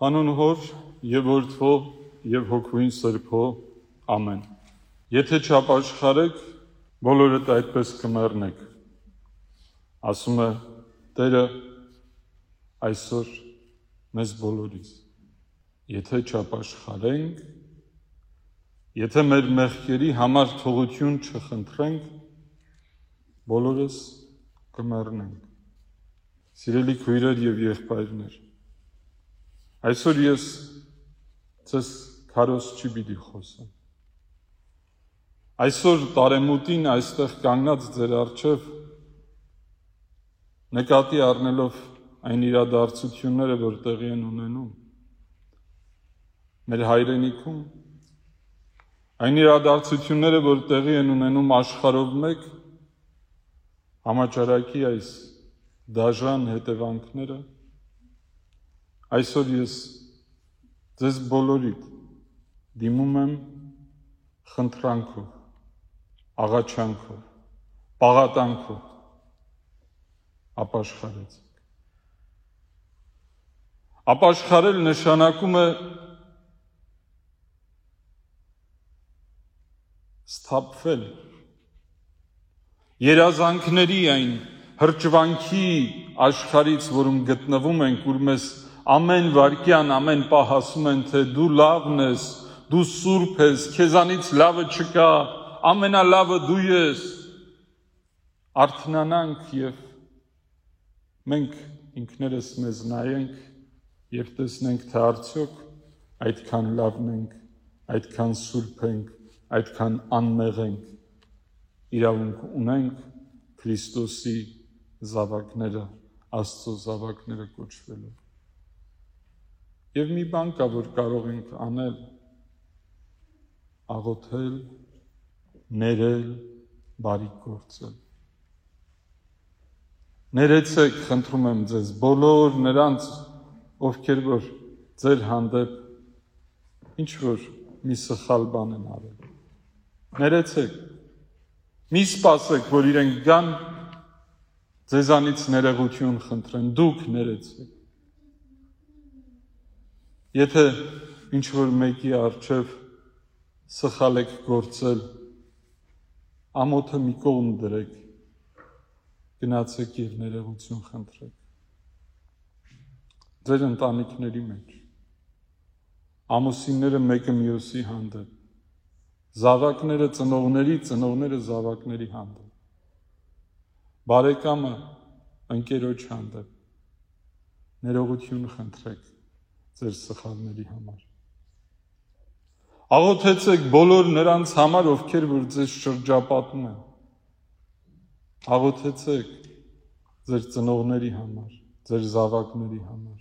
Հանուն հոր եւ որդվո եւ հոգուին սրբո ամեն։ Եթե չապաշխարեք, բոլորդ այդպես կմեռնեք։ Ասում է Տերը այսօր մեզ բոլորիս։ Եթե չապաշխարենք, եթե մեր մեղքերի համար թողություն չխնդրենք, բոլորս կմեռնենք։ Սիրելի քույրեր եւ եղբայրներ, Այսօր ես ցես քարոս չի պիտի խոսեմ։ Այսօր տարեմուտին այստեղ կանգնած ձեր արջև նկատի առնելով այն իրադարձությունները, որ տեղի են ունենում մեր հայրենիքում, այն իրադարձությունները, որ տեղի են ունենում աշխարհով մեկ, համաճարակի այս դաժան հետևանքները Այսօր ես ձեզ բոլորիդ դիմում եմ խնդրանքով, աղաչանքով, պաղատանքով ապաշխարեցեք։ Ապաշխարել նշանակում է սթափվել երազանքների այն հրճվանքի աշխարից, որում գտնվում ենք, որ մեզ ամեն վարքյան, ամեն պահ ասում են, թե դու լավն ես, դու սուրբ ես, քեզանից լավը չկա, ամենալավը դու ես։ Արթնանանք եւ մենք ինքներս մեզ նայենք եւ տեսնենք, թե արդյոք այդքան լավն ենք, այդքան սուրբ ենք, այդքան անմեղ ենք, իրավունք ունենք Քրիստոսի զավակները, Աստծո զավակները կոչվելով։ Եվ մի բան կա, որ կարող ենք անել՝ աղոթել, ներել, բարի գործել։ Ներեցեք, խնդրում եմ ձեզ բոլոր նրանց, ովքեր որ ձեր հանդեպ ինչ որ մի սխալ բան են արել։ Ներեցեք։ Մի սпасեք, որ իրենք գան ձեզանից ներողություն խնդրեն։ Դուք ներեցեք։ Եթե ինչ որ մեկի արչև սխալ եք գործել, ամոթը մի կողմ դրեք, գնացեք եւ ներողություն խնդրեք։ Ձեր ընտանիքների մեջ ամուսինները մեկը մյուսի հանդեպ, զավակները ծնողների, ծնողները զավակների հանդեպ, բարեկամը ընկերոջ հանդեպ, ներողություն խնդրեք ձեր սխալների համար։ Աղոթեցեք բոլոր նրանց համար, ովքեր որ ձեզ շրջապատում են։ Աղոթեցեք ձեր ծնողների համար, ձեր զավակների համար։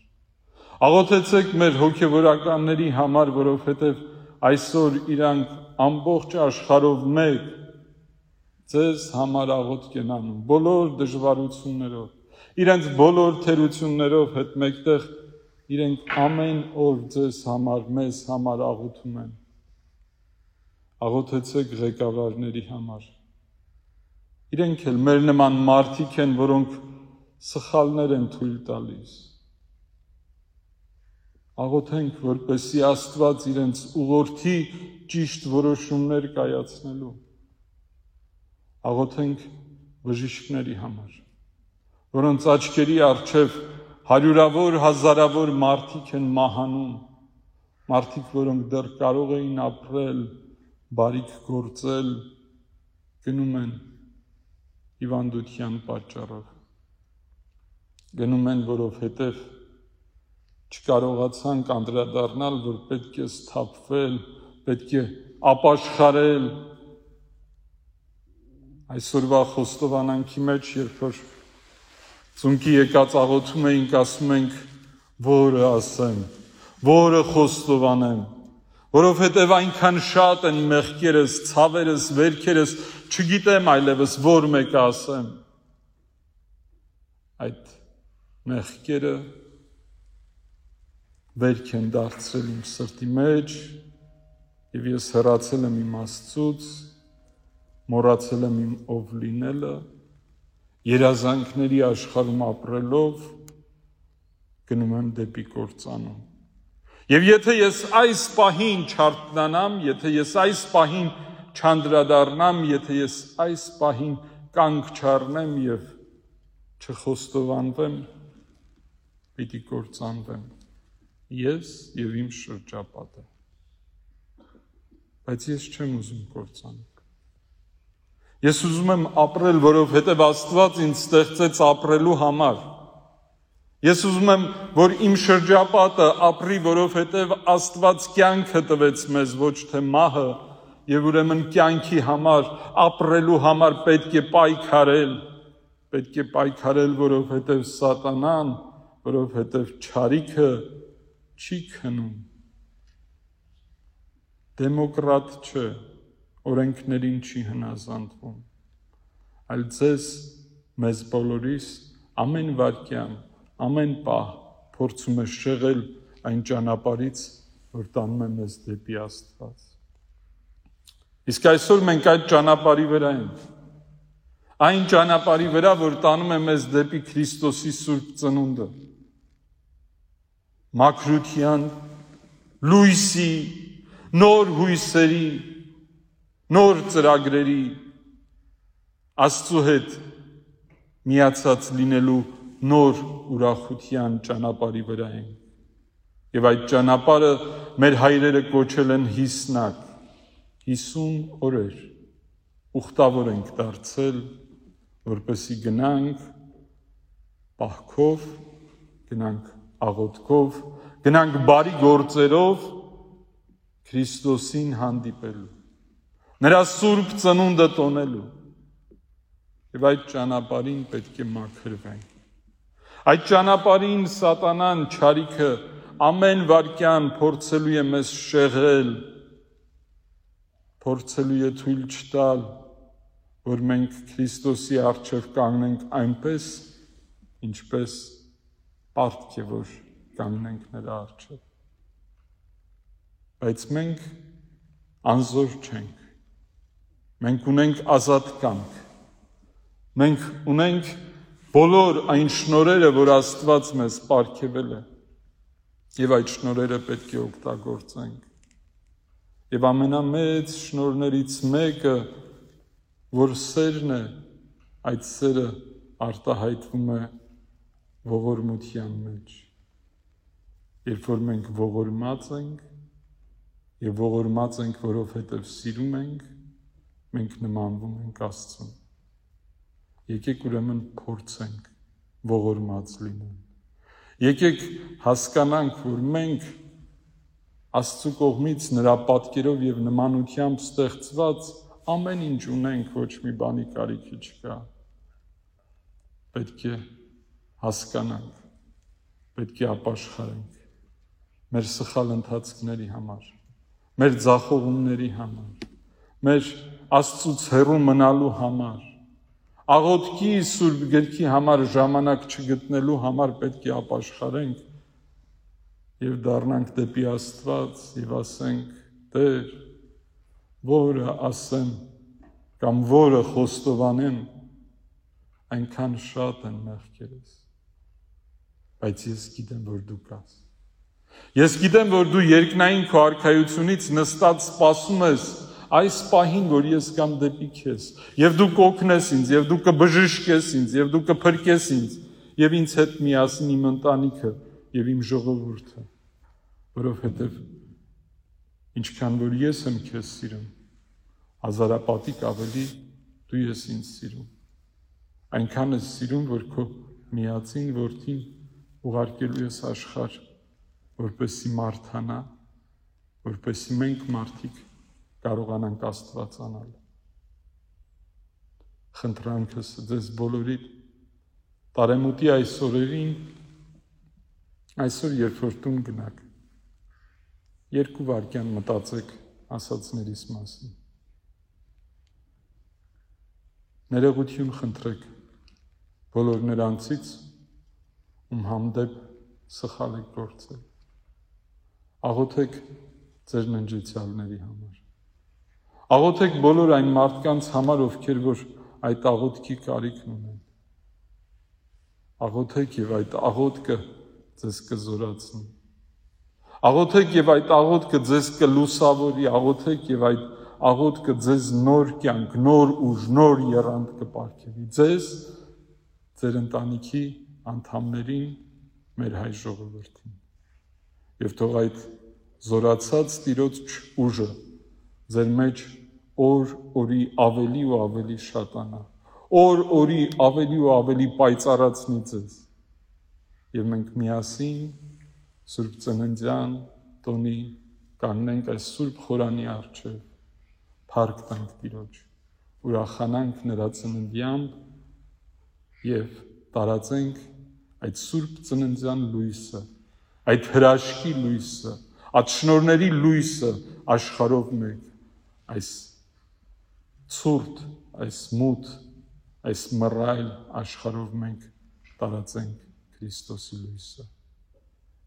Աղոթեցեք մեր հոգևորականների համար, որովհետև այսօր իրանք ամբողջ աշխարհով մեկ ձեզ համար աղոթք են անում, բոլոր դժվարություններով, իրենց բոլոր թերություններով հետ մեկտեղ իրենք ամեն օր ձեզ համար, մեզ համար աղոթում են։ Աղոթեցեք ղեկավարների համար։ Իրենք էլ մեր նման մարդիկ են, որոնք սխալներ են թույլ տալիս։ Աղոթենք, որպեսի Աստված իրենց ուղորդի ճիշտ որոշումներ կայացնելու։ Աղոթենք բժիշկների համար, որոնց աչքերի առջև հարյուրավոր հազարավոր մարդիկ են մահանում, մարդիկ, որոնք դեռ կարող էին ապրել, բարիք գործել, գնում են հիվանդության պատճառով։ Գնում են, որովհետև չկարողացան կանդրադառնալ, որ պետք է սթափվել, պետք է ապաշխարել։ Այսօրվա խոստովանանքի մեջ, երբ որ Ծունկի եկած աղոթում էինք, ասում ենք, որը ասեմ, որը խոստովանեմ, որովհետև այնքան շատ են մեղքերս, ցավերս, վերքերս, չգիտեմ այլևս որ մեկը ասեմ։ Այդ մեղքերը վերք են դարձրել իմ սրտի մեջ եւ ես հեռացել եմ իմ Աստծուց, մոռացել եմ իմ ով լինելը երազանքների աշխարհում ապրելով գնում եմ դեպի կործանում։ Եվ եթե ես այս պահին չարտնանամ, եթե ես այս պահին չանդրադառնամ, եթե ես այս պահին կանգ չառնեմ եւ չխոստովանվեմ, պիտի կործանվեմ ես եւ իմ շրջապատը։ Բայց ես չեմ ուզում կործանալ։ Ես ուզում եմ ապրել, որովհետեւ Աստված ինձ ստեղծեց ապրելու համար։ Ես ուզում եմ, որ իմ շրջապատը ապրի, որովհետև Աստված կյանքը տվեց մեզ, ոչ թե մահը, եւ ուրեմն կյանքի համար, ապրելու համար պետք է պայքարել, պետք է պայքարել, որովհետև սատանան, որովհետև ճարիքը չի քնում։ Դեմոկրատ չէ, օրենքներին չի հնազանդվում, այլ ձեզ մեզ բոլորիս ամեն վարքյան ամեն պահ փորձում է շեղել այն ճանապարից, որ տանում է մեզ դեպի Աստված։ Իսկ այսօր մենք այդ ճանապարհի վրա ենք։ Այն ճանապարհի վրա, որ տանում է մեզ դեպի Քրիստոսի Սուրբ ծնունդը։ Մակրության, լույսի, նոր հույսերի, նոր ծրագրերի Աստծո հետ միացած լինելու նոր ուրախության ճանապարհի վրա ենք։ Եվ այդ ճանապարհը մեր հայրերը կոչել են հիսնակ։ 50 օրեր ուխտավոր ենք դարձել, որպեսի գնանք պահքով, գնանք աղոթքով, գնանք բարի գործերով Քրիստոսին հանդիպելու։ Նրա սուրբ ծնունդը տոնելու։ Եվ այդ ճանապարհին պետք է մաքրվենք։ Այդ ճանապարհին սատանան ճարիքը ամեն վարքյան փորձելու է մեզ շեղել, փորձելու է թույլ չտալ, որ մենք Քրիստոսի առջև կանգնենք այնպես, ինչպես պարտք է, որ կանգնենք նրա առջև։ Բայց մենք անզոր չենք։ Մենք ունենք ազատ կամք։ Մենք ունենք բոլոր այն շնորերը, որ Աստված մեզ ապարգևել է, եւ այդ շնորերը պետք է օգտագործենք։ Եվ ամենամեծ շնորներից մեկը, որ սերն է, այդ սերը արտահայտվում է ողորմության մեջ։ Երբ որ մենք ողորմած ենք եւ ողորմած ենք, որովհետեւ սիրում ենք, մենք նմանվում ենք Աստծուն։ Եկեք ուրեմն փորձենք ողորմած լինել։ Եկեք հասկանանք, որ մենք Աստծու կողմից նրա պատկերով եւ նմանությամբ ստեղծված ամեն ինչ ունենք, ոչ մի բանի կարիքի չկա։ Պետք է հասկանանք, պետք է ապաշխարենք մեր սխալ ընթացքների համար, մեր ձախողումների համար, մեր Աստծուց հեռու մնալու համար, աղոթքի Սուրբ Գրքի համար ժամանակ չգտնելու համար պետք է ապաշխարենք եւ դառնանք դեպի Աստված եւ ասենք. Տեր, որը ասեմ կամ որը խոստովանեմ, այնքան շատ են մեղքերս։ Բայց ես գիտեմ, որ դու կաս։ Ես գիտեմ, որ դու երկնային քո արքայությունից նստած սպասում ես այս պահին, որ ես կամ դեպի քեզ, եւ դու կօգնես ինձ, եւ դու կբժշկես ինձ, եւ դու կփրկես ինձ, եւ ինձ հետ միասին իմ ընտանիքը եւ իմ ժողովուրդը, որովհետեւ ինչքան որ ես եմ քեզ սիրում, հազարապատիկ ավելի դու ես ինձ սիրում։ Այնքան ես սիրում, որ քո միածին որդին ուղարկելու ես աշխարհ, որպեսի մարթանա, որպեսի մենք մարդիկ կարողանանք Աստվածանալ։ Խնդրանքս ձեզ բոլորի տարեմուտի այս օրերին այսօր երբ որ տուն գնաք երկու վարքյան մտածեք ասածներիս մասին ներողություն խնդրեք բոլոր նրանցից ում հանդեպ սխալ եք գործել աղոթեք ձեր ննջեցյալների համար Աղոթեք բոլոր այն մարդկանց համար, ովքեր որ այդ աղոթքի կարիքն ունեն։ Աղոթեք եւ այդ աղոթքը ձեզ կզորացնի։ Աղոթեք եւ այդ աղոթքը ձեզ կլուսավորի, աղոթեք եւ այդ աղոթքը ձեզ նոր կյանք, նոր ուժ, նոր երանդ կպարգևի ձեզ, ձեր ընտանիքի անդամներին, մեր հայ ժողովրդին։ Եվ թող այդ զորացած Տիրոջ ուժը ձեր մեջ օր օրի ավելի ու ավելի շատանա։ Օր օրի ավելի ու ավելի պայծառացնի ձեզ։ Եվ մենք միասին Սուրբ Ծննդյան տոնի կաննենք այս Սուրբ խորանի առջև փառք տանք Տիրոջ, ուրախանանք նրա ծննդյամբ եւ տարածենք այդ սուրբ ծննդյան լույսը, այդ հրաշքի լույսը, այդ շնորների լույսը աշխարհով մեկ այս ցուրտ, այս մութ, այս մռայլ աշխարհով մենք տարածենք Քրիստոսի լույսը։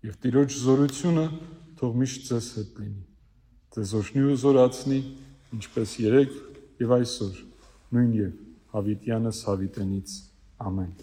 Եվ Տիրոջ զորությունը թող միշտ ձեզ հետ լինի։ Ձեզ օրհնի ու զորացնի ինչպես երեք եւ այսօր նույն եւ Հավիտյանս Հավիտենից ամեն